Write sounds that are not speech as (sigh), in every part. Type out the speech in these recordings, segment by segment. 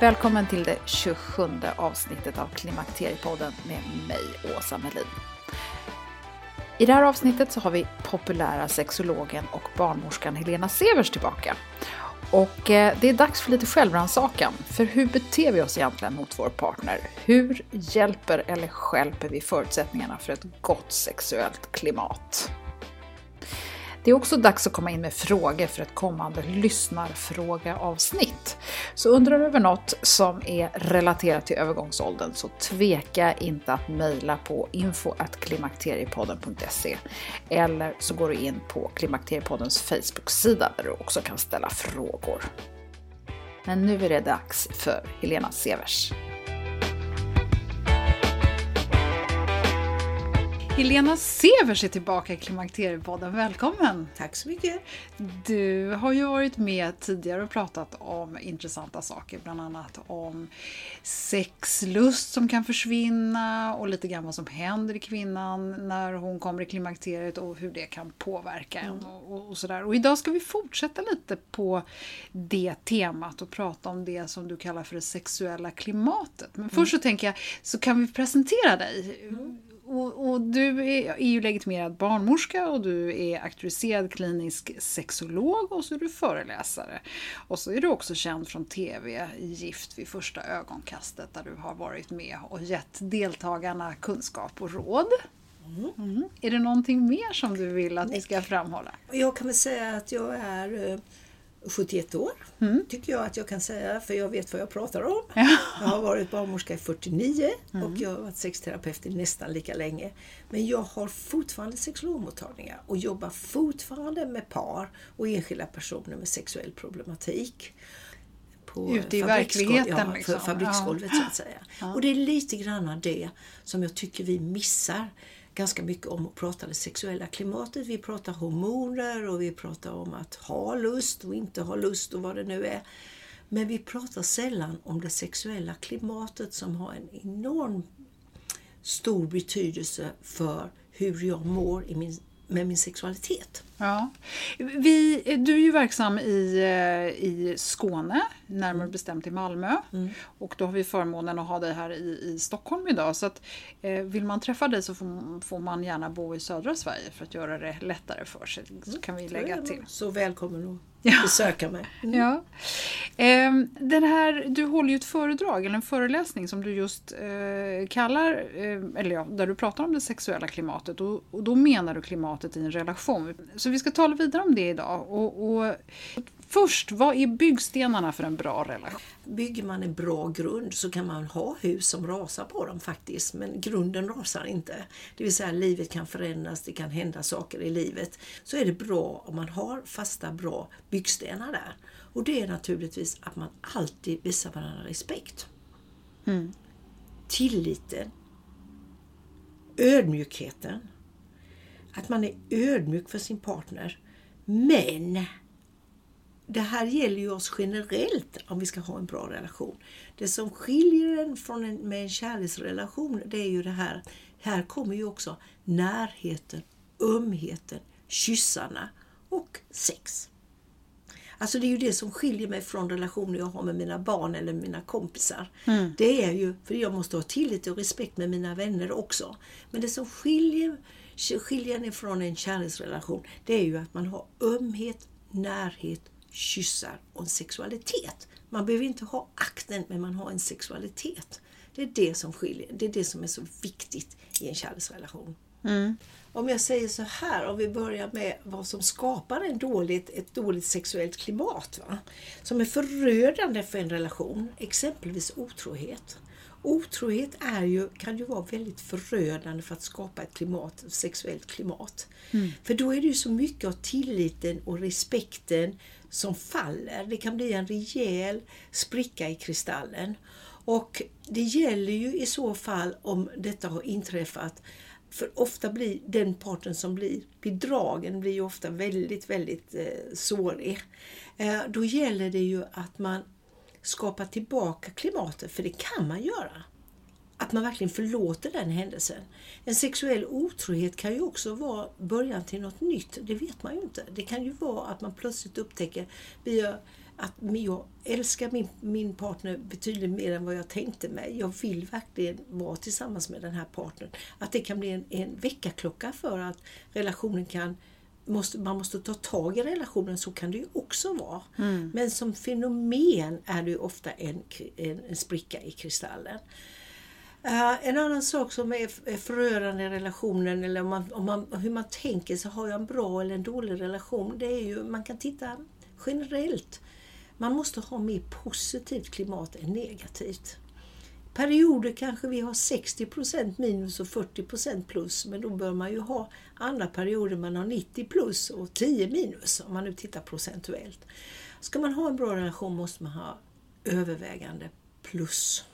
Välkommen till det 27 avsnittet av Klimakteriepodden med mig, Åsa Melin. I det här avsnittet så har vi populära sexologen och barnmorskan Helena Severs tillbaka. Och eh, det är dags för lite självrannsakan. För hur beter vi oss egentligen mot vår partner? Hur hjälper eller skälper vi förutsättningarna för ett gott sexuellt klimat? Det är också dags att komma in med frågor för ett kommande lyssnarfrågeavsnitt. Så undrar du över något som är relaterat till övergångsåldern så tveka inte att mejla på info.klimakteriepodden.se eller så går du in på Klimakteriepoddens Facebook-sida där du också kan ställa frågor. Men nu är det dags för Helena Severs. Helena Severs är tillbaka i Klimakteriepodden. Välkommen! Tack så mycket! Du har ju varit med tidigare och pratat om intressanta saker, bland annat om sexlust som kan försvinna och lite grann vad som händer i kvinnan när hon kommer i klimakteriet och hur det kan påverka en och, och sådär. Och idag ska vi fortsätta lite på det temat och prata om det som du kallar för det sexuella klimatet. Men först så tänker jag, så kan vi presentera dig. Och, och, du är, är ju legitimerad barnmorska och du är auktoriserad klinisk sexolog och så är du föreläsare. Och så är du också känd från TV, Gift vid första ögonkastet, där du har varit med och gett deltagarna kunskap och råd. Mm. Är det någonting mer som du vill att vi ska framhålla? Jag kan väl säga att jag är eh, 71 år, mm. tycker jag att jag kan säga, för jag vet vad jag pratar om. Ja. Jag har varit barnmorska i 49 mm. och jag har varit sexterapeut i nästan lika länge. Men jag har fortfarande sexologmottagningar och jobbar fortfarande med par och enskilda personer med sexuell problematik. På Ute i verkligheten? Ja, liksom. fabriksgolvet ja. så att säga. Ja. Och det är lite grann det som jag tycker vi missar ganska mycket om att prata det sexuella klimatet. Vi pratar hormoner och vi pratar om att ha lust och inte ha lust och vad det nu är. Men vi pratar sällan om det sexuella klimatet som har en enorm stor betydelse för hur jag mår i min, med min sexualitet. Ja. Vi, du är ju verksam i, eh, i Skåne, närmare mm. bestämt i Malmö. Mm. Och då har vi förmånen att ha dig här i, i Stockholm idag. Så att, eh, vill man träffa dig så får, får, man gärna bo i södra Sverige för att göra det lättare för sig. Så mm. kan vi lägga till. Så välkommen att besöka mig. Mm. Ja. Eh, den här, du håller ju ett föredrag, eller en föreläsning som du just eh, kallar, eh, eller ja, där du pratar om det sexuella klimatet. Och, och då menar du klimatet i en relation. Så så vi ska tala vidare om det idag. Och, och, först, vad är byggstenarna för en bra relation? Bygger man en bra grund så kan man ha hus som rasar på dem faktiskt, men grunden rasar inte. Det vill säga livet kan förändras, det kan hända saker i livet. Så är det bra om man har fasta, bra byggstenar där. Och det är naturligtvis att man alltid visar varandra respekt. Mm. Tilliten. Ödmjukheten att man är ödmjuk för sin partner. Men det här gäller ju oss generellt om vi ska ha en bra relation. Det som skiljer en från en, med en kärleksrelation det är ju det här, här kommer ju också närheten, ömheten, kyssarna och sex. Alltså det är ju det som skiljer mig från relationer jag har med mina barn eller mina kompisar. Mm. Det är ju, för jag måste ha tillit och respekt med mina vänner också. Men det som skiljer, skiljer en från en kärleksrelation det är ju att man har ömhet, närhet, kyssar och en sexualitet. Man behöver inte ha akten men man har en sexualitet. Det är det som skiljer. Det är det som är så viktigt i en kärleksrelation. Mm. Om jag säger så här, om vi börjar med vad som skapar en dåligt, ett dåligt sexuellt klimat. Va? Som är förödande för en relation, exempelvis otrohet. Otrohet är ju, kan ju vara väldigt förödande för att skapa ett klimat, sexuellt klimat. Mm. För då är det ju så mycket av tilliten och respekten som faller. Det kan bli en rejäl spricka i kristallen. Och det gäller ju i så fall om detta har inträffat för ofta blir den parten som blir bedragen blir ju ofta väldigt, väldigt eh, sårig. Eh, då gäller det ju att man skapa tillbaka klimatet, för det kan man göra. Att man verkligen förlåter den händelsen. En sexuell otrohet kan ju också vara början till något nytt. Det vet man ju inte. Det kan ju vara att man plötsligt upptäcker att jag älskar min, min partner betydligt mer än vad jag tänkte mig. Jag vill verkligen vara tillsammans med den här partnern. Att det kan bli en, en väckarklocka för att relationen kan Måste, man måste ta tag i relationen, så kan det ju också vara. Mm. Men som fenomen är det ofta en, en, en spricka i kristallen. Uh, en annan sak som är, är förödande i relationen, eller om man, om man, hur man tänker sig, har jag en bra eller en dålig relation? Det är ju, man kan titta generellt. Man måste ha mer positivt klimat än negativt. Perioder kanske vi har 60% minus och 40% plus, men då bör man ju ha andra perioder man har 90 plus och 10 minus, om man nu tittar procentuellt. Ska man ha en bra relation måste man ha övervägande plus.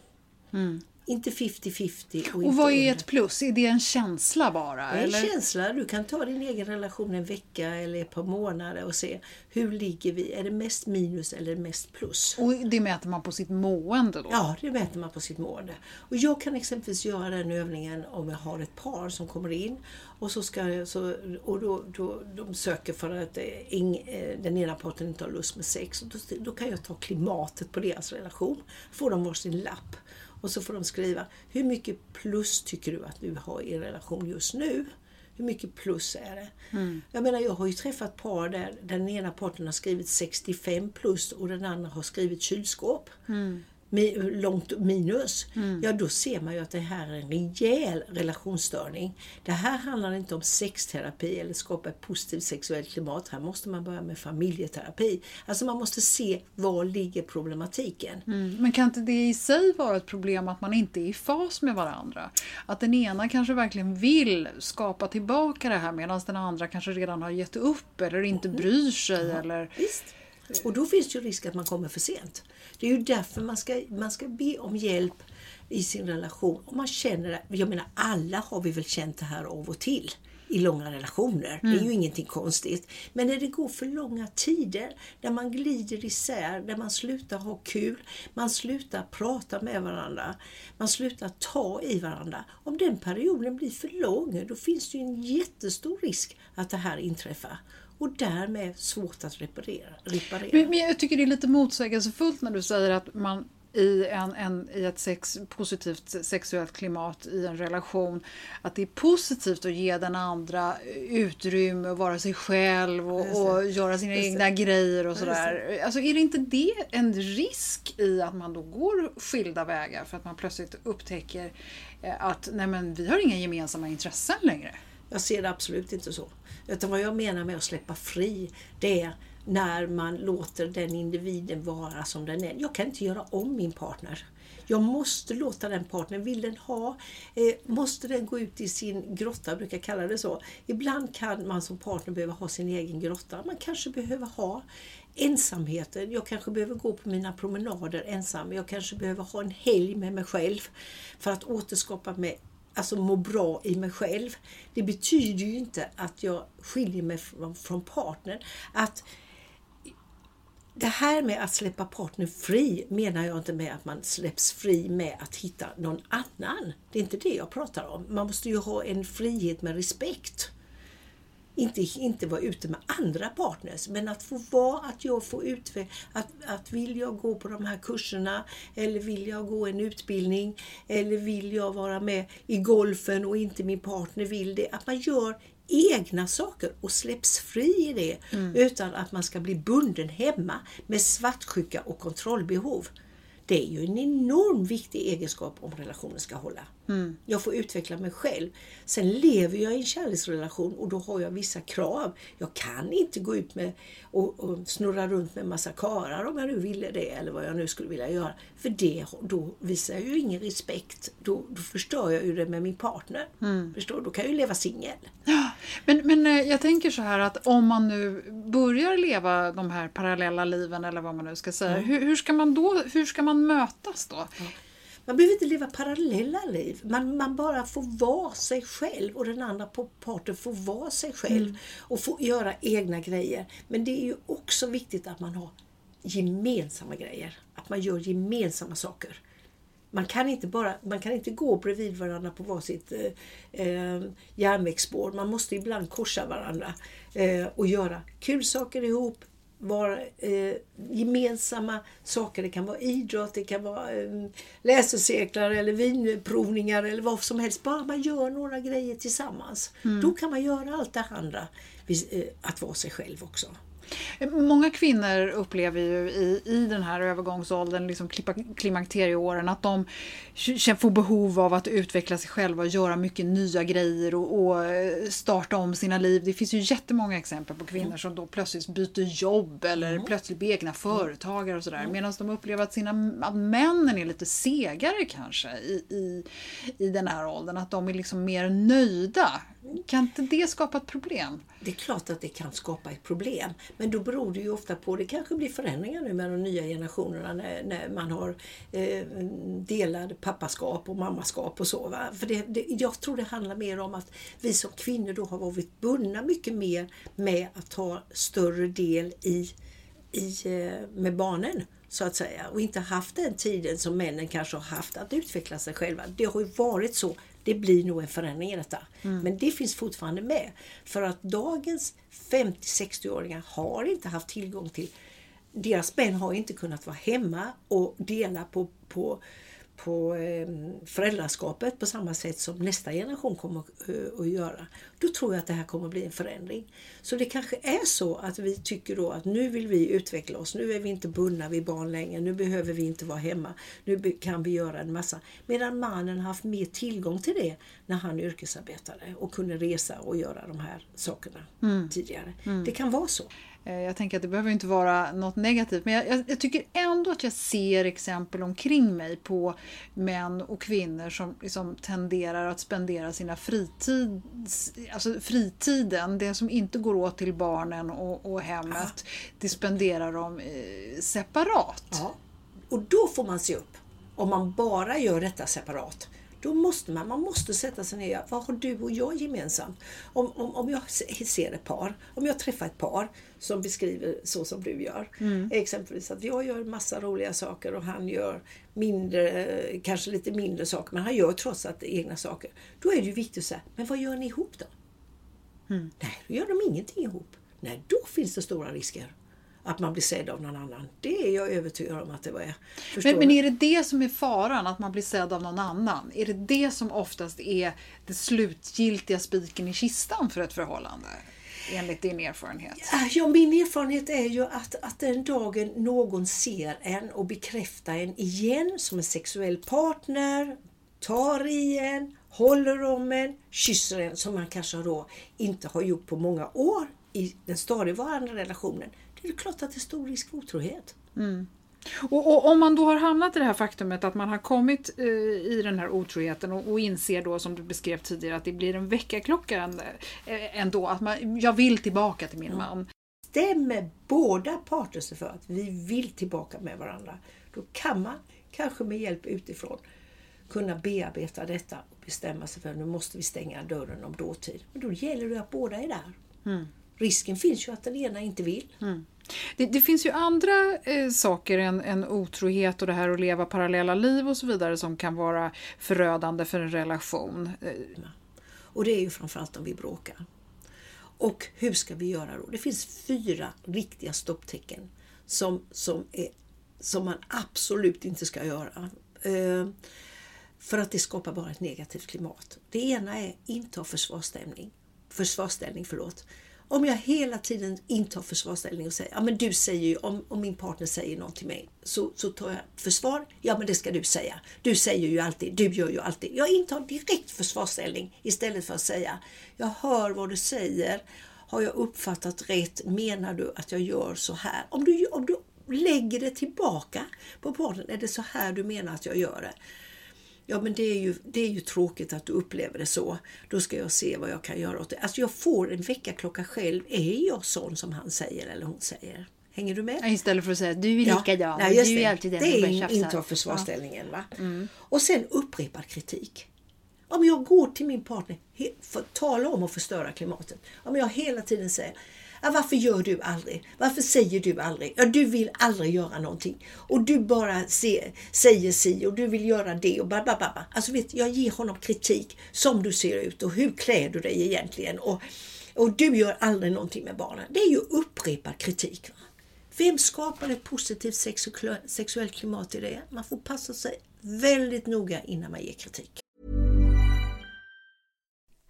Mm. Inte 50-50. Och, och vad är ett plus? Är det en känsla bara? Det är en känsla. Du kan ta din egen relation en vecka eller ett par månader och se hur ligger vi? Är det mest minus eller mest plus? Och det mäter man på sitt mående då? Ja, det mäter man på sitt mående. Och jag kan exempelvis göra den övningen om jag har ett par som kommer in och, så ska, så, och då, då, de söker för att eh, ing, eh, den ena parten inte har lust med sex. Och då, då kan jag ta klimatet på deras relation. Får de varsin lapp. Och så får de skriva, hur mycket plus tycker du att du har i relation just nu? Hur mycket plus är det? Mm. Jag menar, jag har ju träffat par där den ena parten har skrivit 65 plus och den andra har skrivit kylskåp. Mm långt minus, mm. ja då ser man ju att det här är en rejäl relationsstörning. Det här handlar inte om sexterapi eller skapa ett positivt sexuellt klimat. Här måste man börja med familjeterapi. Alltså man måste se var ligger problematiken. Mm. Men kan inte det i sig vara ett problem att man inte är i fas med varandra? Att den ena kanske verkligen vill skapa tillbaka det här medan den andra kanske redan har gett upp eller inte mm. bryr sig. Ja, eller... Visst. Och då finns det ju risk att man kommer för sent. Det är ju därför man ska, man ska be om hjälp i sin relation. Och man känner, jag menar alla har vi väl känt det här av och till i långa relationer. Mm. Det är ju mm. ingenting konstigt. Men när det går för långa tider, där man glider isär, där man slutar ha kul, man slutar prata med varandra, man slutar ta i varandra. Om den perioden blir för lång, då finns det ju en jättestor risk att det här inträffar och därmed svårt att reparera. reparera. Men, men, jag tycker det är lite motsägelsefullt när du säger att man i, en, en, i ett sex, positivt sexuellt klimat i en relation. Att det är positivt att ge den andra utrymme att vara sig själv och, och göra sina egna grejer och sådär. Alltså är det inte det en risk i att man då går skilda vägar för att man plötsligt upptäcker eh, att nej men, vi har inga gemensamma intressen längre? Jag ser det absolut inte så. Utan vad jag menar med att släppa fri, det är när man låter den individen vara som den är. Jag kan inte göra om min partner. Jag måste låta den partnern, vill den ha, eh, måste den gå ut i sin grotta, jag brukar kalla det så. Ibland kan man som partner behöva ha sin egen grotta. Man kanske behöver ha ensamheten. Jag kanske behöver gå på mina promenader ensam. Jag kanske behöver ha en helg med mig själv för att återskapa mig alltså må bra i mig själv. Det betyder ju inte att jag skiljer mig från, från partnern. Att det här med att släppa partnern fri menar jag inte med att man släpps fri med att hitta någon annan. Det är inte det jag pratar om. Man måste ju ha en frihet med respekt. Inte, inte vara ute med andra partners, men att få vara, att jag får utveckla, att, att vill jag gå på de här kurserna eller vill jag gå en utbildning eller vill jag vara med i golfen och inte min partner vill det. Att man gör egna saker och släpps fri i det utan att man ska bli bunden hemma med svartsjuka och kontrollbehov. Det är ju en enormt viktig egenskap om relationen ska hålla. Jag får utveckla mig själv. Sen lever jag i en kärleksrelation och då har jag vissa krav. Jag kan inte gå ut med och, och snurra runt med massa karar om jag nu ville det eller vad jag nu skulle vilja göra. För det, då visar jag ju ingen respekt. Då, då förstör jag ju det med min partner. Förstår? du? Då kan jag ju leva singel. Men, men eh, jag tänker så här att om man nu börjar leva de här parallella liven eller vad man nu ska säga. Hur, hur ska man då, hur ska man mötas då? Man behöver inte leva parallella liv. Man, man bara får vara sig själv och den andra parten får vara sig själv och få göra egna grejer. Men det är ju också viktigt att man har gemensamma grejer. Att man gör gemensamma saker. Man kan inte, bara, man kan inte gå bredvid varandra på varsitt eh, eh, järnvägsspår. Man måste ibland korsa varandra eh, och göra kul saker ihop. Vara, eh, gemensamma saker. Det kan vara idrott, det kan vara eh, läsecirklar eller vinprovningar eller vad som helst. Bara man gör några grejer tillsammans. Då kan man göra allt det andra. eh, Att vara sig själv också. Många kvinnor upplever ju i, i den här övergångsåldern, liksom klimakterieåren, att de får behov av att utveckla sig själva och göra mycket nya grejer och, och eh, starta om sina liv. Det finns ju jättemånga exempel på kvinnor som då plötsligt byter jobb eller plötsligt blir egna företagare och sådär. Medan de upplever att, sina, att männen är lite segare kanske i, i, i den här åldern. Att de är liksom mer nöjda. Kan inte det skapa ett problem? Det är klart att det kan skapa ett problem. Men då beror det ju ofta på, det kanske blir förändringar nu med de nya generationerna när, när man har eh, delad pappaskap och mammaskap och så. Va? För det, det, jag tror det handlar mer om att vi som kvinnor då har varit bundna mycket mer med att ta större del i, i, eh, med barnen så att säga och inte haft den tiden som männen kanske har haft att utveckla sig själva. Det har ju varit så. Det blir nog en förändring i detta. Men det finns fortfarande med. För att dagens 50-60-åringar har inte haft tillgång till deras män har inte kunnat vara hemma och dela på, på, på eh, föräldraskapet på samma sätt som nästa generation kommer eh, att göra. Då tror jag att det här kommer att bli en förändring. Så det kanske är så att vi tycker då att nu vill vi utveckla oss. Nu är vi inte bundna vid barn längre. Nu behöver vi inte vara hemma. Nu kan vi göra en massa. Medan mannen har haft mer tillgång till det när han yrkesarbetade och kunde resa och göra de här sakerna tidigare. Det kan vara så. Eh, Jag tänker att det behöver inte vara något negativt, men jag, jag, tycker ändå att jag ser exempel omkring mig på män och kvinnor som liksom tenderar att spendera sina fritid, alltså fritiden, det som inte går åt till barnen och, och hemmet, det spenderar de eh, separat. Ja. Och då får man se upp. Om man bara gör detta separat. Då måste man, man måste sätta sig ner. Vad har du och jag gemensamt? Om, om, om jag se- ser ett par, om jag träffar ett par som beskriver så som du gör. Exempelvis att jag gör massa roliga saker och han gör mindre, kanske lite mindre saker, men han gör trots allt egna saker. Då är det ju viktigt att säga, men vad gör ni ihop då? Nej, då gör de ingenting ihop. Nej, då finns det stora risker att man blir sedd av någon annan. Det är jag övertygad om att det är. Förstår Men, men är det det som är faran, att man blir sedd av någon annan? Är det det som oftast är det slutgiltiga spiken i kistan för ett förhållande? Enligt din erfarenhet? Ja, min erfarenhet är ju att, att den dagen någon ser en och bekräftar en igen som en sexuell partner, tar i en, håller om en, kysser en som man kanske då inte har gjort på många år i den stadigvarande relationen. Det är klart att det är stor risk för otrohet. Och, och om man då har hamnat i det här faktumet att man har kommit eh, i den här otroheten och, och inser då som du beskrev tidigare att det blir en väckarklocka ändå, eh, ändå att man, jag vill tillbaka till min man. stämmer båda parter sig för att vi vill tillbaka med varandra, då kan man kanske med hjälp utifrån kunna bearbeta detta och bestämma sig för att nu måste vi stänga dörren om dåtid. Men då gäller det att båda är där. risken finns ju att den ena inte vill. Mm. Det, det, finns ju andra eh, saker än, än otrohet och det här att leva parallella liv och så vidare som kan vara förödande för en relation. Eh. Och det är ju framförallt om vi bråkar. Och hur ska vi göra då? Det finns fyra riktiga stopptecken som, som, är, som man absolut inte ska göra. Eh, för att det skapar bara ett negativt klimat. Det ena är inta försvarsställning. Försvarsställning, förlåt. Om jag hela tiden intar försvarsställning och säger, ja men du säger ju, om, om min partner säger något till mig, så, så tar jag försvar. Ja men det ska du säga. Du säger ju alltid, du gör ju alltid. Jag intar direkt försvarsställning istället för att säga, jag hör vad du säger. Har jag uppfattat rätt? Menar du att jag gör så här? Om du, om du lägger det tillbaka på partnern, är det så här du menar att jag gör det? Ja men det är, ju, det är ju tråkigt att du upplever det så. Då ska jag se vad jag kan göra åt det. Alltså jag får en väckarklocka själv. Är jag sån som han säger eller hon säger? Hänger du med? Istället för att säga du är likadan. Ja, nej, du är alltid den det är intar försvarsställningen. Va? Mm. Och sen upprepad kritik. Om jag går till min partner, för, tala om att förstöra klimatet. Om jag hela tiden säger Ja, varför gör du aldrig? Varför säger du aldrig? Ja, du vill aldrig göra någonting. Och du bara se, säger si och du vill göra det och babababa. Alltså vet, jag ger honom kritik som du ser ut och hur klär du dig egentligen? Och, och du gör aldrig någonting med barnen. Det är ju upprepad kritik. Va? Vem skapar ett positivt sexuellt klimat i det? Man får passa sig väldigt noga innan man ger kritik.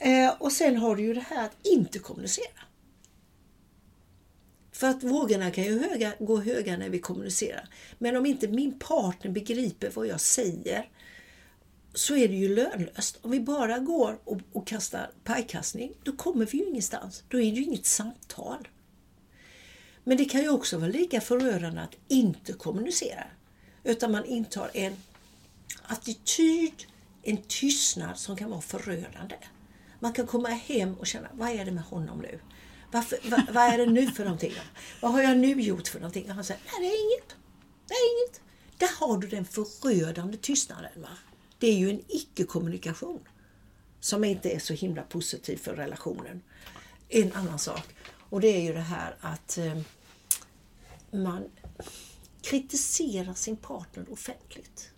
Eh, och sen har du ju det här att inte kommunicera. För att vågorna kan ju höga, gå höga när vi kommunicerar. Men om inte min partner begriper vad jag säger så är det ju lönlöst. Om vi bara går och, och kastar pajkastning, då kommer vi ju ingenstans. Då är det ju inget samtal. Men det kan ju också vara lika förödande att inte kommunicera. Utan man intar en attityd, en tystnad som kan vara förödande. Man kan komma hem och känna, vad är det med honom nu? Varför, vad, vad är det nu för någonting? Vad har jag nu gjort för någonting? Och han säger, nej det är inget. Det är inget. Där har du den förödande tystnaden. Va? Det är ju en icke-kommunikation som inte är så himla positiv för relationen. En annan sak, och det är ju det här att eh, man kritiserar sin partner offentligt.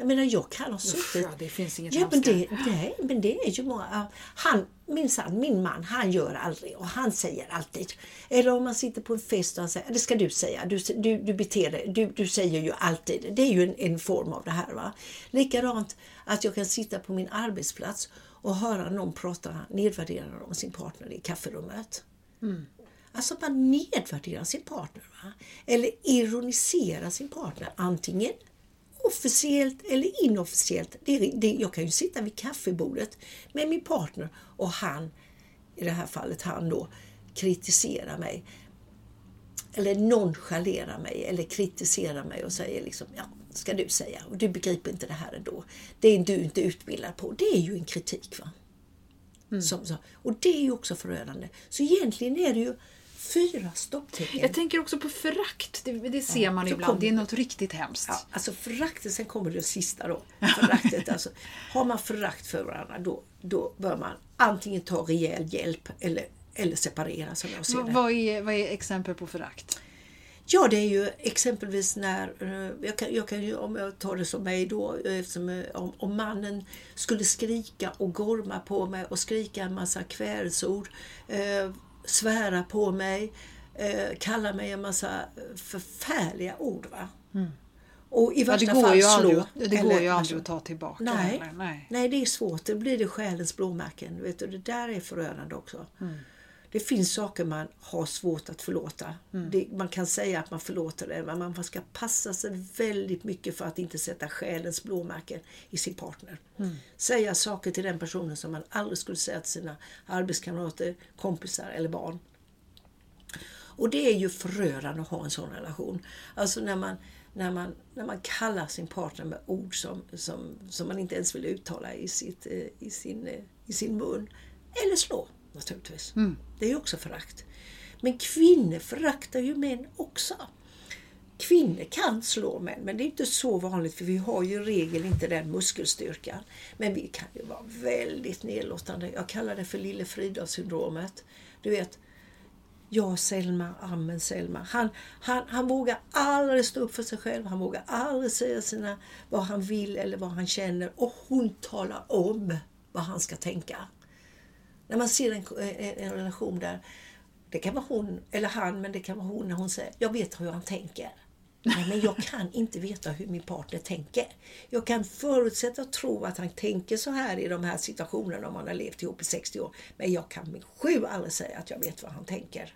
Jag menar, jag kan ha suttit... Ja, det finns inget ja, men det, nej, men det är ju många... Han, minsann, min man, han gör aldrig och han säger alltid. Eller om man sitter på en fest och han säger, det ska du säga, du, du, du beter dig, du, du säger ju alltid. Det är ju en, en form av det här. va. Likadant att jag kan sitta på min arbetsplats och höra någon prata nedvärderande om sin partner i kafferummet. Alltså man nedvärderar sin partner. Va? Eller ironiserar sin partner. Antingen officiellt eller inofficiellt. Det, är- det, jag kan ju sitta vid kaffebordet med min partner och han, i det här fallet han då, kritiserar mig. Eller nonchalerar mig eller kritiserar mig och säger liksom, ja, ska du säga, och du begriper inte det här ändå. Det är du inte utbildad på. Det är ju en kritik. va som, så. Och det är ju också förödande. Så egentligen är det ju fyra stopptecken. Jag tänker också på förakt. Det, det ser man så ibland. kom- Det är något riktigt hemskt. Ja, alltså föraktet, sen kommer det sista då. (laughs) Föraktet, alltså, har man förakt för varandra då, då bör man antingen ta rejäl hjälp eller, eller separera som jag ser det. vad, är, vad är exempel på förakt? Ja, det är ju exempelvis när, eh, jag kan, jag kan ju, om jag tar det som mig då, eh, eftersom, eh, om, om mannen skulle skrika och gorma på mig och skrika en massa kvällsord, eh, svära på mig, eh, kalla mig en massa förfärliga ord. Va? Och i Mm. Ja, det värsta går fall ju slå. aldrig, det går eller- ju aldrig att ta tillbaka. Nej, heller. Nej. nej, det är svårt. Det blir det själens blåmärken. Vet du, det där är förödande också. Mm. Det finns saker man har svårt att förlåta. Mm. Det, man kan säga att man förlåter det, men man ska passa sig väldigt mycket för att inte sätta själens blåmärken i sin partner. Mm. Säga saker till den personen som man aldrig skulle säga till sina arbetskamrater, kompisar eller barn. Och det är ju förödande att ha en sån relation. Alltså när man, när man, när man kallar sin partner med ord som, som, som man inte ens vill uttala i, sitt, eh, i, sin, eh, i sin mun. Eller slå naturligtvis. Det är ju också förakt. Men kvinnor föraktar ju män också. Kvinnor kan slå män, men det är inte så vanligt för vi har ju i regel inte den muskelstyrkan. Men vi kan ju vara väldigt nedlåtande. Jag kallar det för lille Frida-syndromet. Du vet, Ja, Selma, amen Selma. Han, han, han vågar aldrig stå upp för sig själv. Han vågar aldrig säga sina, vad han vill eller vad han känner. Och hon talar om vad han ska tänka. När man ser en, en, en relation där, det kan vara hon eller han, men det kan vara hon när hon säger jag vet hur han tänker. Nej, men jag kan inte veta hur min partner tänker. Jag kan förutsätta och tro att han tänker så här i de här situationerna om man har levt ihop i 60 år. Men jag kan med sju aldrig säga att jag vet vad han tänker.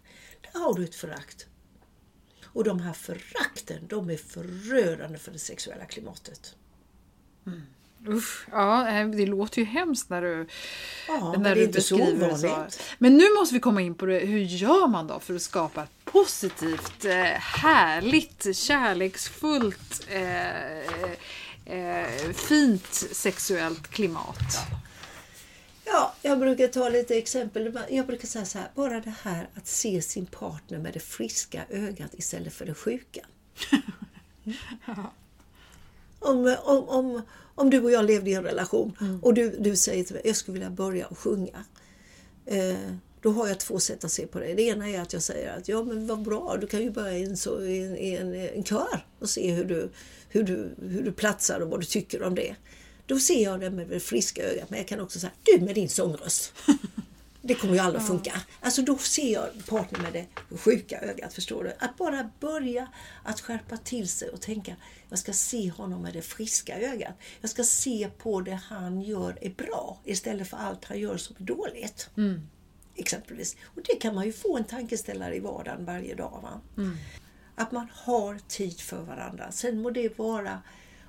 Där har du ett förakt. Och de här förakten, de är förödande för det sexuella klimatet. Mm. Usch, ja, eh, det låter ju hemskt när du, Ja, men när du så beskriver det ovanligt. Men nu måste vi komma in på det. Hur gör man då för att skapa ett positivt, eh, härligt, kärleksfullt, eh, fint sexuellt klimat? Ja, jag brukar ta lite exempel. Jag brukar säga så här, bara det här att se sin partner med det friska ögat istället för det sjuka. (laughs) Om, om, om, om du och jag levde i en relation och du, du säger till mig, jag skulle vilja börja att sjunga. Eh, då har jag två sätt att se på det. Det ena är att jag säger att ja men vad bra, du kan ju börja i en, så, i en, i en, en kör och se hur du, hur, du, hur du platsar och vad du tycker om det. Då ser jag det med det friska ögat, men jag kan också säga du med din sångröst. (laughs) Det kommer ju aldrig att funka. Alltså då ser jag partnern med det sjuka ögat, förstår du? Att bara börja att skärpa till sig och tänka, jag ska se honom med det friska ögat. Jag ska se på det han gör är bra istället för allt han gör som är dåligt. Exempelvis. Och det kan man ju få en tankeställare i vardagen varje dag. Va? Att man har tid för varandra. Sen må det vara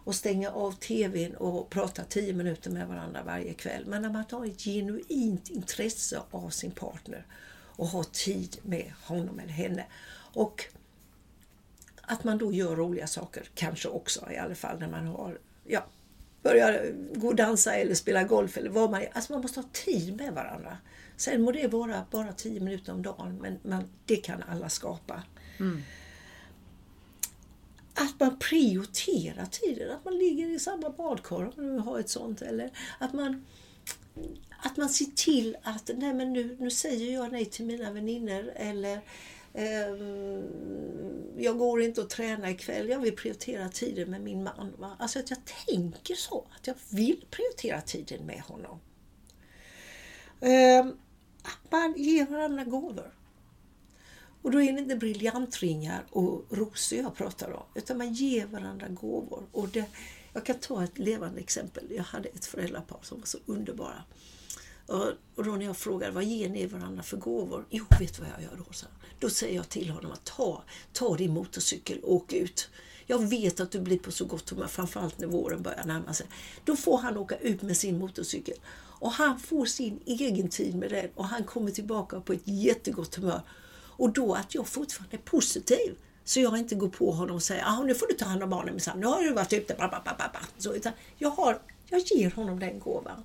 och stänga av TVn och prata tio minuter med varandra varje kväll. Men när man har ett genuint intresse av sin partner och har tid med honom eller henne. Och att man då gör roliga saker, kanske också i alla fall när man har, ja, börjar gå och dansa eller spela golf eller vad man är. Alltså man måste ha tid med varandra. Sen må det vara bara tio minuter om dagen, men, man, det kan alla skapa. Mm att man prioriterar tiden, att man ligger i samma badkar om man nu har ett sånt. Eller att man, att man ser till att nej men nu, nu säger jag nej till mina vänner eller ehm, jag går inte och tränar ikväll, jag vill prioritera tiden med min man. Va? Alltså att jag tänker så, att jag vill prioritera tiden med honom. Ehm, att man ger varandra gåvor. Och då är det inte briljantringar och rosor jag pratar om, utan man ger varandra gåvor. Och det, jag kan ta ett levande exempel. Jag hade ett föräldrapar som var så underbara. Och, då när jag frågade vad ger ni varandra för gåvor? Jo, vet du vad jag gör då? Så då säger jag till honom att ta, ta din motorcykel och åk ut. Jag vet att du blir på så gott humör, framförallt när våren börjar närma sig. Då får han åka ut med sin motorcykel och han får sin egen tid med den och han kommer tillbaka på ett jättegott humör. Och då att jag fortfarande är positiv. Så jag inte går på honom och säger ah, nu får du ta hand om barnen minsann, nu har du varit ute. Så, utan jag, har, jag ger honom den gåvan.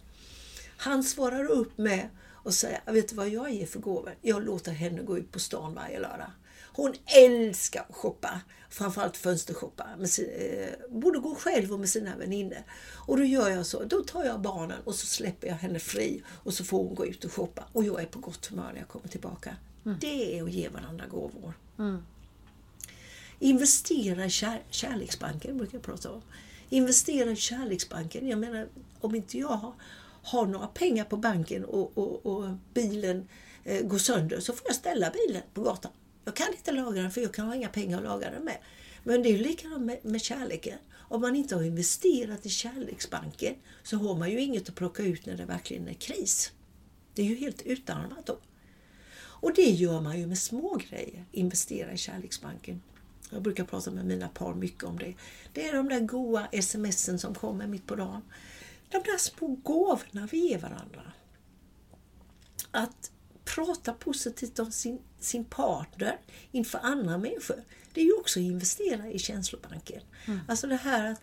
Han svarar upp med och säger, vet du vad jag ger för gåvor? Jag låter henne gå ut på stan varje lördag. Hon älskar att shoppa, framförallt fönstershoppa. Eh, både gå själv och med sina vänner. Och då gör jag så, då tar jag barnen och så släpper jag henne fri och så får hon gå ut och shoppa. Och jag är på gott humör när jag kommer tillbaka. Mm. Det är att ge varandra gåvor. Mm. Investera i kär, kärleksbanken, brukar jag prata om. Investera i kärleksbanken. Jag menar, om inte jag har, har några pengar på banken och, och, och bilen eh, går sönder så får jag ställa bilen på gatan. Jag kan inte laga den för jag kan ha inga pengar att laga den med. Men det är likadant med, med kärleken. Om man inte har investerat i kärleksbanken så har man ju inget att plocka ut när det verkligen är kris. Det är ju helt utarmat då. Och det gör man ju med små grejer. Investera i kärleksbanken. Jag brukar prata med mina par mycket om det. Det är de där goa smsen som kommer mitt på dagen. De där små gåvorna vi ger varandra. Att prata positivt om sin, sin partner inför andra människor. Det är ju också att investera i känslobanken. Mm. Alltså det här att,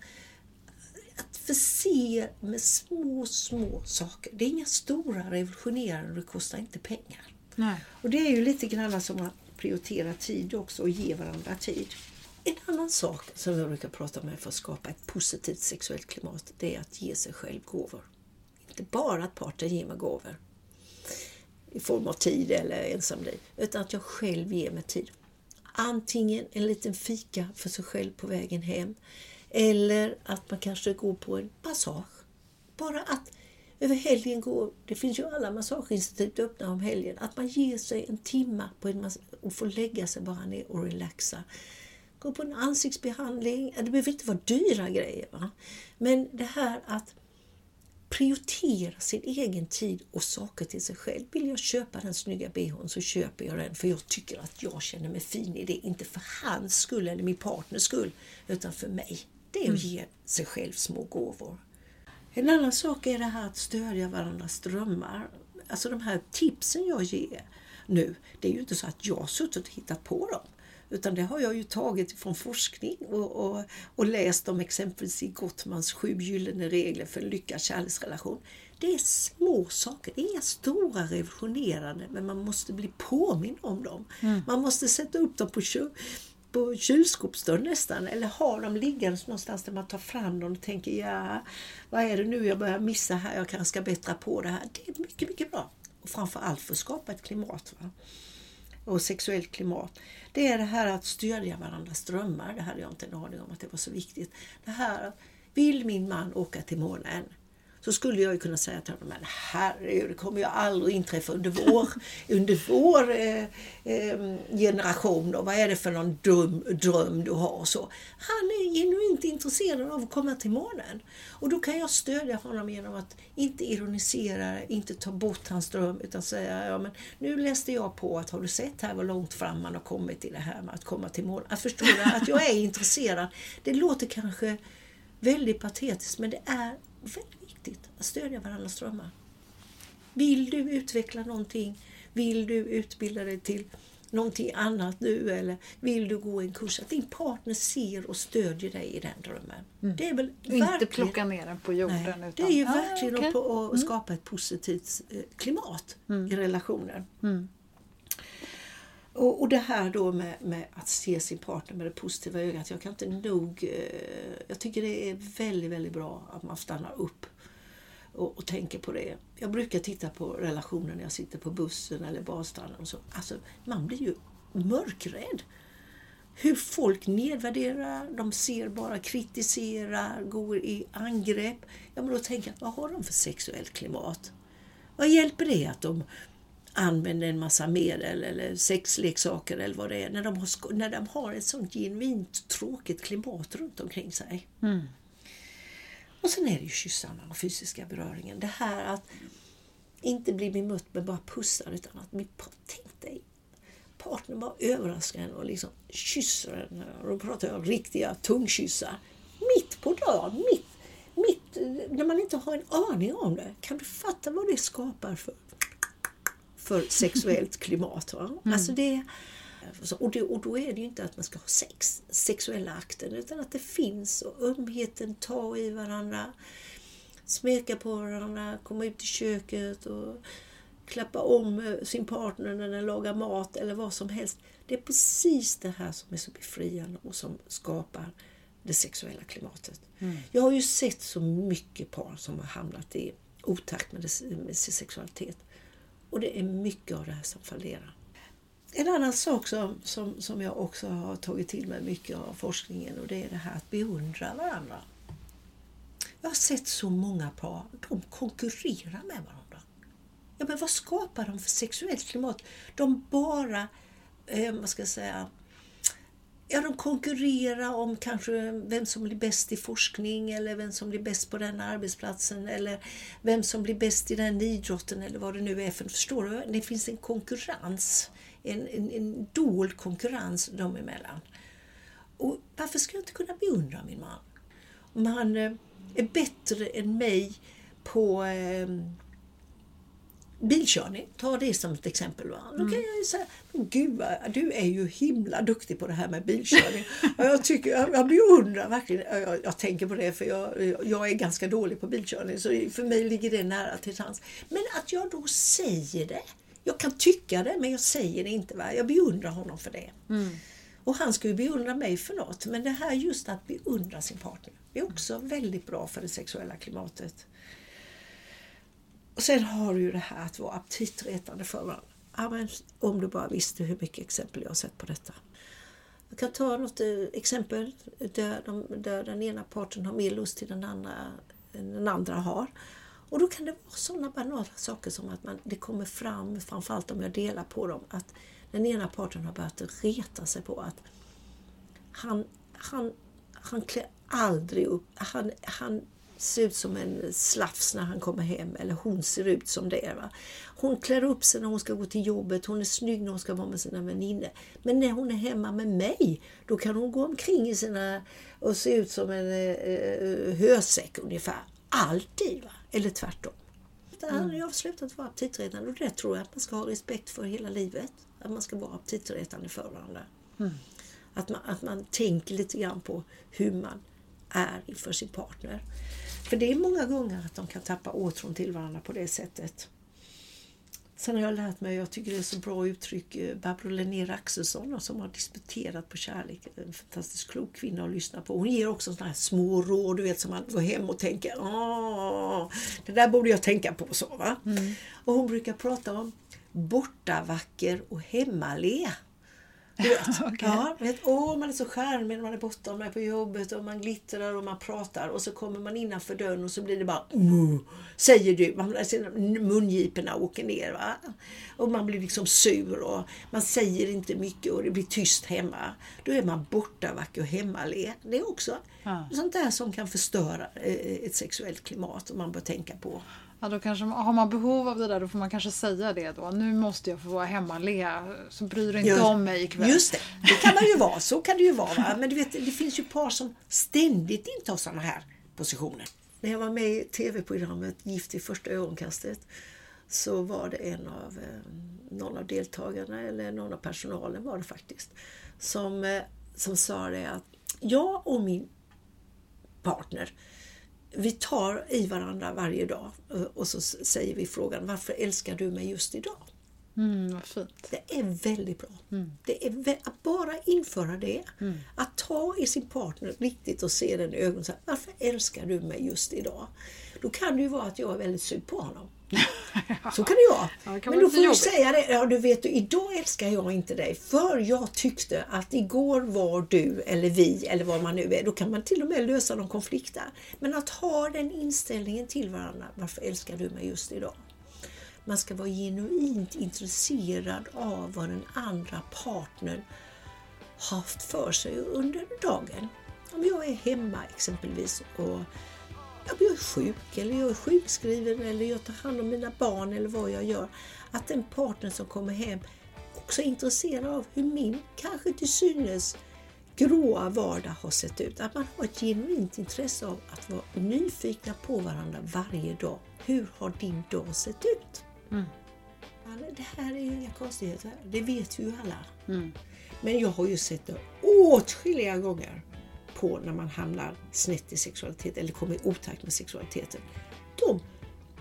att förse med små, små saker. Det är inga stora revolutionerande det kostar inte pengar. Nej. Och det är ju lite grann som att prioritera tid också och ge varandra tid. En annan sak som jag brukar prata om för att skapa ett positivt sexuellt klimat, det är att ge sig själv gåvor. Inte bara att partnern ger mig gåvor i form av tid eller ensamliv, utan att jag själv ger mig tid. Antingen en liten fika för sig själv på vägen hem, eller att man kanske går på en massage. Bara att över helgen går, det finns ju alla massageinstitut öppna om helgen, att man ger sig en timme på en och får lägga sig bara ner och relaxa. Gå på en ansiktsbehandling, det behöver inte vara dyra grejer. Va? Men det här att prioritera sin egen tid och saker till sig själv. Vill jag köpa den snygga bhn så köper jag den för jag tycker att jag känner mig fin i det. Inte för hans skull eller min partners skull, utan för mig. Det är att mm. ge sig själv små gåvor. En annan sak är det här att stödja varandras drömmar. Alltså de här tipsen jag ger nu, det är ju inte så att jag har suttit och hittat på dem. Utan det har jag ju tagit från forskning och, och, och läst om exempelvis i Gottmans sju gyllene regler för en lyckad kärleksrelation. Det är små saker, det är inga stora revolutionerande men man måste bli påmind om dem. Mm. Man måste sätta upp dem på, på kylskåpsdörren nästan eller ha dem liggandes någonstans där man tar fram dem och tänker ja, vad är det nu jag börjar missa här, jag kanske ska bättra på det här. Det är mycket, mycket bra. Och framförallt för att skapa ett klimat. Va? Och sexuellt klimat. Det är det här att stödja varandras drömmar. Det hade jag inte en aning om att det var så viktigt. Det här vill min man åka till månen? Så skulle jag ju kunna säga till honom, men herregud, det kommer ju aldrig inträffa under vår, (laughs) under vår eh, eh, generation. Då. vad är det för någon dum dröm du har? Så. Han är genuint intresserad av att komma till månen. Och då kan jag stödja honom genom att inte ironisera, inte ta bort hans dröm, utan säga, ja men nu läste jag på att har du sett här vad långt fram man har kommit i det här med att komma till månen? Att förstå att jag är intresserad. Det låter kanske väldigt patetiskt, men det är väldigt viktigt att stödja varandras drömmar. Vill du utveckla någonting? Vill du utbilda dig till någonting annat nu eller vill du gå en kurs? Att din partner ser och stödjer dig i den drömmen. Mm. Det är väl. Inte plocka ner den på jorden. Nej, utan... Det är ju ah, verkligen okay. att, att mm. skapa ett positivt eh, klimat mm. i relationen. Mm. Och, och det här då med, med, att se sin partner med det positiva ögat. Jag kan inte nog... Eh, jag tycker det är väldigt, väldigt bra att man stannar upp och, och tänker på det. Jag brukar titta på relationer när jag sitter på bussen eller badstranden. Och så. Alltså, man blir ju mörkrädd. Hur folk nedvärderar, de ser bara, kritiserar, går i angrepp. Ja, men då tänker jag, vad har de för sexuellt klimat? Vad hjälper det att de använder en massa medel eller sexleksaker eller vad det är när de har, när de har ett sånt genuint tråkigt klimat runt omkring sig. Mm. Och sen är det ju kyssarna och fysiska beröringen. Det här att inte bli bemött med bara pussar utan att min, tänk dig partnern bara överraskar en och liksom kysser en. Och då pratar jag om riktiga tungkyssar. Mitt på dagen, mitt, mitt, när man inte har en aning om det. Kan du fatta vad det skapar för för sexuellt klimat. Va? Mm. Alltså det, och, det, och då är det ju inte att man ska ha sex, sexuella akten, utan att det finns och ömheten, ta i varandra, smeka på varandra, komma ut i köket och klappa om sin partner när den lagar mat eller vad som helst. Det är precis det här som är så befriande och som skapar det sexuella klimatet. Mm. Jag har ju sett så mycket par som har hamnat i otakt med, med sin sexualitet. Och det är mycket av det här som fallerar. En annan sak som, som, som jag också har tagit till mig mycket av forskningen och det är det här att beundra varandra. Jag har sett så många par, de konkurrerar med varandra. Ja, men vad skapar de för sexuellt klimat? De bara, eh, vad ska jag säga, Ja, de konkurrerar om kanske vem som blir bäst i forskning eller vem som blir bäst på den arbetsplatsen eller vem som blir bäst i den idrotten eller vad det nu är. För förstår du? Det finns en konkurrens, en, en, en dold konkurrens dem emellan. Och varför ska jag inte kunna beundra min man? Om han eh, är bättre än mig på eh, bilkörning, ta det som ett exempel. Va? Då kan mm. jag säga, gud du är ju himla duktig på det här med bilkörning. jag, tycker, jag, jag beundrar verkligen, jag, jag, tänker på det för jag, jag är ganska dålig på bilkörning så för mig ligger det nära till hands. Men att jag då säger det, jag kan tycka det men jag säger det inte. Va? Jag beundrar honom för det. Mm. Och han ska ju beundra mig för något. Men det här just att beundra sin partner är också väldigt bra för det sexuella klimatet. Och sen har du ju det här att vara aptitretande för varandra. Ja, men om du bara visste hur mycket exempel jag har sett på detta. Jag kan ta något eh, exempel där, de, där den ena parten har mer lust till den andra än den andra har. Och då kan det vara sådana banala saker som att man, det kommer fram, framförallt om jag delar på dem, att den ena parten har börjat reta sig på att han, han, han klär aldrig upp, han, han ser ut som en slafs när han kommer hem, eller hon ser ut som det. Va? Hon klär upp sig när hon ska gå till jobbet, hon är snygg när hon ska vara med sina vänner. Men när hon är hemma med mig, då kan hon gå omkring i sina och se ut som en eh, eh, eh hösäck ungefär. Alltid, va? Eller tvärtom. Mm. Han har slutat vara aptitretande och det tror jag att man ska ha respekt för hela livet. Att man ska vara aptitretande för varandra. Mm. Att, man, att man tänker lite grann på hur man är inför sin partner. För det är många gånger att de kan tappa åtrån till varandra på det sättet. Sen har jag lärt mig, jag tycker det är så bra uttryck, eh, Barbro Linnér Axelsson som har disputerat på kärlek. En fantastiskt klok kvinna att lyssna på. Hon ger också sådana här små råd, du vet, som man går hem och tänker Åh, det där borde jag tänka på. så va? Mm. Och Hon brukar prata om bortavacker och hemmale. Du vet. (laughs) okay. ja, vet, åh, man är så charmig när man är borta och man är på jobbet och man glittrar och man pratar och så kommer man innanför dörren och så blir det bara säger du. Man, mungiporna åker ner. Va? Och man blir liksom sur och man säger inte mycket och det blir tyst hemma. Då är man borta vacker och hemmale. Det är också ja. sånt där som kan förstöra eh, ett sexuellt klimat som man bör tänka på. Ja, då kanske, har man behov av det där då får man kanske säga det då. Nu måste jag få vara hemma Lea, så bryr dig inte just, om mig ikväll. Just det, det kan man ju vara. Så kan det ju vara. Va? Men du vet, det finns ju par som ständigt intar sådana här positioner. När jag var med i tv-programmet Gift i första ögonkastet så var det en av, eh, någon av deltagarna, eller någon av personalen var det faktiskt, som, eh, som sa det att jag och min partner vi tar i varandra varje dag och så säger vi frågan varför älskar du mig just idag? Mm, vad fint. Det är väldigt bra. Det är att bara införa det. Att ta i sin partner riktigt och se den i ögonen och säga Varför älskar du mig just idag? Då kan det ju vara att jag är väldigt sur på honom. (laughs) Så kan det ju vara. Ja, det kan Men då får du säga det. Ja, du vet, idag älskar jag inte dig för jag tyckte att igår var du eller vi eller vad man nu är. Då kan man till och med lösa någon konflikt där. Men att ha den inställningen till varandra. Varför älskar du mig just idag? Man ska vara genuint intresserad av vad den andra partnern haft för sig under dagen. Om jag är hemma exempelvis och jag är sjuk eller jag är sjukskriven eller jag tar hand om mina barn eller vad jag gör. Att den partner som kommer hem också är intresserad av hur min, kanske till synes, gråa vardag har sett ut. Att man har ett genuint intresse av att vara nyfikna på varandra varje dag. Hur har din dag sett ut? Ja, Det här är ju inga konstigheter. Det vet vi ju alla. Men jag har ju sett det åtskilliga gånger på när man hamnar snett i sexualitet eller kommer i otakt med sexualiteten. De,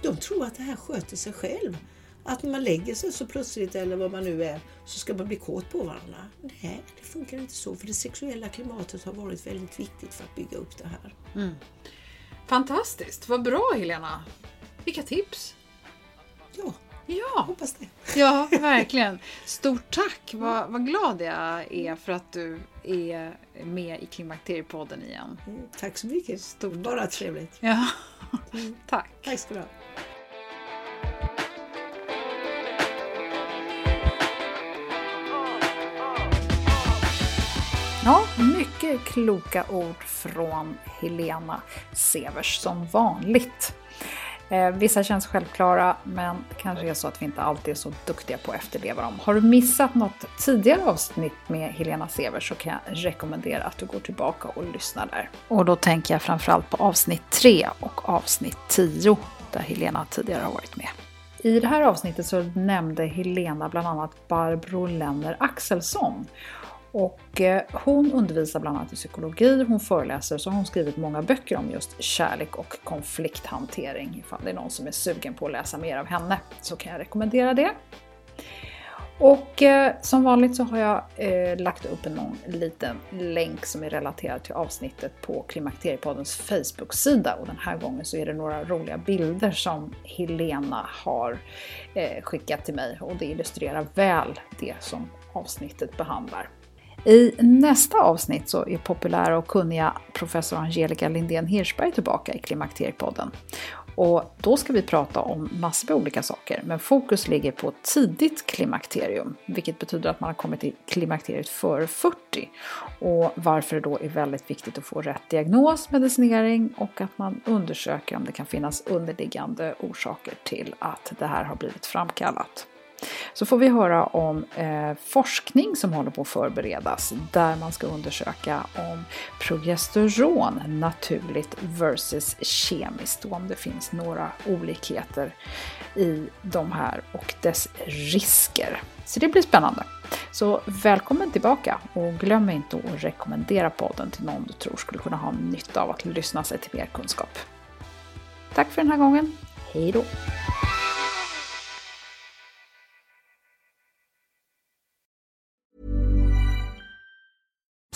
de tror att det här sköter sig själv. Att när man lägger sig så plötsligt eller vad man nu är så ska man bli kåt på varandra. Nej, det funkar inte så för det sexuella klimatet har varit väldigt viktigt för att bygga upp det här. Fantastiskt, vad bra Helena! Vilka tips! Ja, Ja, hoppas det. ja (laughs) verkligen. Stort tack! Vad, vad glad jag är för att du är med i Klimakteriepodden igen. Mm, tack så mycket. Stort Bara tack. trevligt. Ja, (laughs) tack. Tack ska du ha. Ja, mycket kloka ord från Helena Severs som vanligt. Eh, vissa känns självklara, men det kanske är så att vi inte alltid är så duktiga på att efterleva dem. Har du missat något tidigare avsnitt med Helena Severs så kan jag rekommendera att du går tillbaka och lyssnar där. Och då tänker jag framförallt på avsnitt 3 och avsnitt 10 där Helena tidigare har varit med. I det här avsnittet så nämnde Helena bland annat Barbro Lenner Axelsson. Och eh, hon undervisar bland annat i psykologi, hon föreläser, så har hon skrivit många böcker om just kärlek och konflikthantering. Ifall det är någon som är sugen på att läsa mer av henne så kan jag rekommendera det. Och eh, som vanligt så har jag eh, lagt upp en någon liten länk som är relaterad till avsnittet på Klimakteriepoddens Facebook-sida. Och den här gången så är det några roliga bilder som Helena har eh, skickat till mig och det illustrerar väl det som avsnittet behandlar. I nästa avsnitt så är populära och kunniga professor Angelica Lindén Hirschberg tillbaka i Klimakteriepodden. Och då ska vi prata om massor med olika saker, men fokus ligger på tidigt klimakterium, vilket betyder att man har kommit till klimakteriet före 40. Och varför det då är väldigt viktigt att få rätt diagnos, medicinering och att man undersöker om det kan finnas underliggande orsaker till att det här har blivit framkallat. Så får vi höra om eh, forskning som håller på att förberedas där man ska undersöka om progesteron naturligt versus kemiskt och om det finns några olikheter i de här och dess risker. Så det blir spännande. Så välkommen tillbaka och glöm inte att rekommendera podden till någon du tror skulle kunna ha nytta av att lyssna sig till mer kunskap. Tack för den här gången. Hej då!